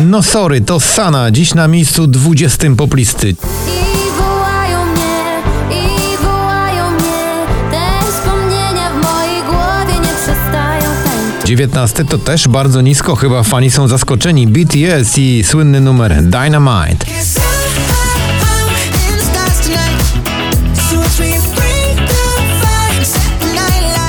No sorry, to Sana, dziś na miejscu 20 poplisty. 19 to też bardzo nisko, chyba fani są zaskoczeni. BTS i słynny numer Dynamite.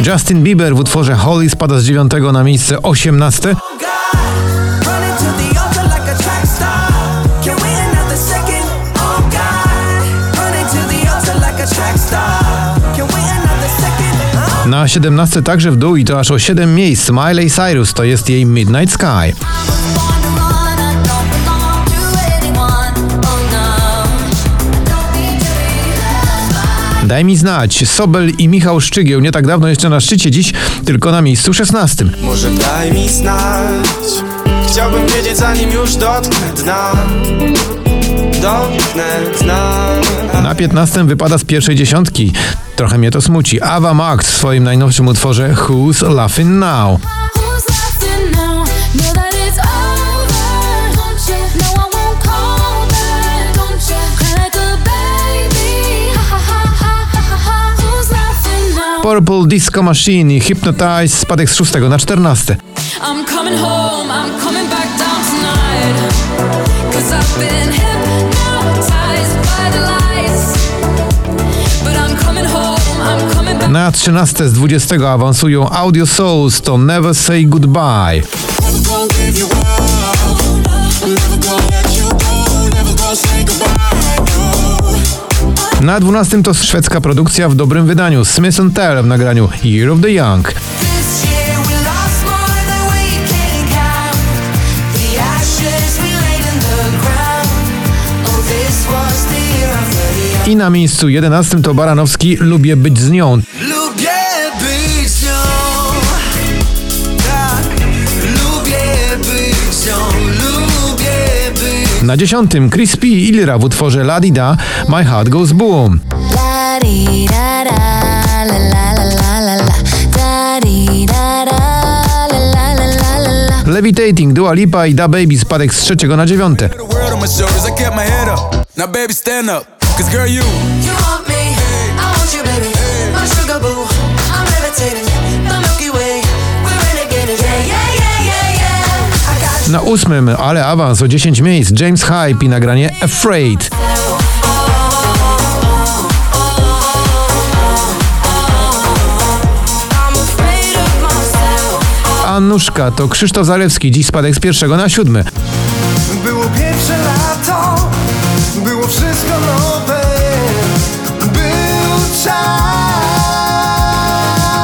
Justin Bieber w utworze Holly spada z 9 na miejsce 18. Na 17 także w dół i to aż o 7 miejsc. Miley Cyrus to jest jej Midnight Sky. Daj mi znać, Sobel i Michał Szczygieł nie tak dawno jeszcze na szczycie, dziś tylko na miejscu 16. Może daj mi znać Chciałbym wiedzieć zanim już dotknę dna Dotknę dna Na 15 wypada z pierwszej dziesiątki. Trochę mnie to smuci. Ava Max w swoim najnowszym utworze Who's Laughing Now. Purple Disco Machine i Hypnotize spadek z 6 na 14. I'm coming home, I'm coming back down tonight Cause I've been hypnotized by the lights But I'm coming home, I'm coming back Na 13 z 20 awansują Audio Souls to Never Say Goodbye. Na 12 to szwedzka produkcja w dobrym wydaniu. Smith Tell w nagraniu Year of the Young. Oh, I na miejscu 11 to Baranowski. Lubię być z nią. Na 10 Chris P. i Lira w utworze La Di Da My Heart Goes Boom. Levitating, Dua Lipa i Da Baby spadek z 3 na 9. the world on my shoulders. I kept my head up. Now, baby, stand up. Cause, girl, you. You want me, ósmym, ale awans o 10 miejsc, James Hype i nagranie Afraid. Anuszka to Krzysztof Zalewski, dziś spadek z pierwszego na siódmy. Było pierwsze lato Było wszystko nowe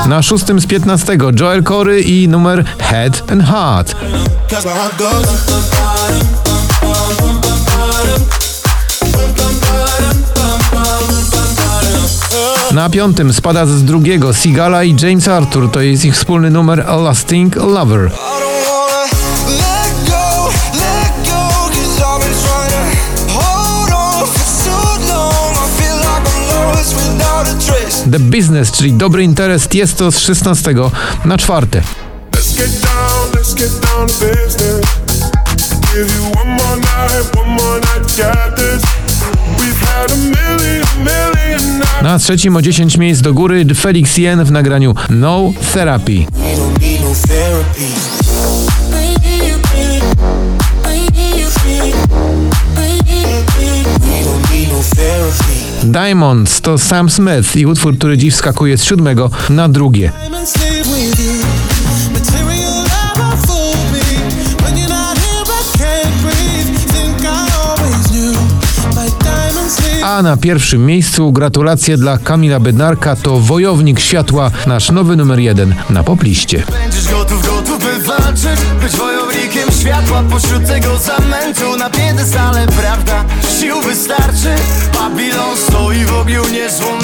Na szóstym z 15 Joel Corey i numer Head and Heart. Na piątym spada z drugiego Sigala i James Arthur, to jest ich wspólny numer A Lasting Lover. The Business, czyli dobry interes, jest to z 16 na czwarte. Let's get down, let's get down to business. Give you one more night, one more night, got this. We've had a million, million nights. Na trzecim o 10 miejsc do góry Felix Jen w nagraniu No Therapy. No therapy. Diamonds to Sam Smith i utwór, który dziś wskakuje z siódmego na drugie. A na pierwszym miejscu gratulacje dla Kamila Bednarka to Wojownik Światła, nasz nowy numer jeden na popliście. Będziesz gotów, gotów by walczyć Być wojownikiem światła pośród tego zamętu. Na piedestale prawda, sił wystarczy? Babilon stoi w ogniu niezłomny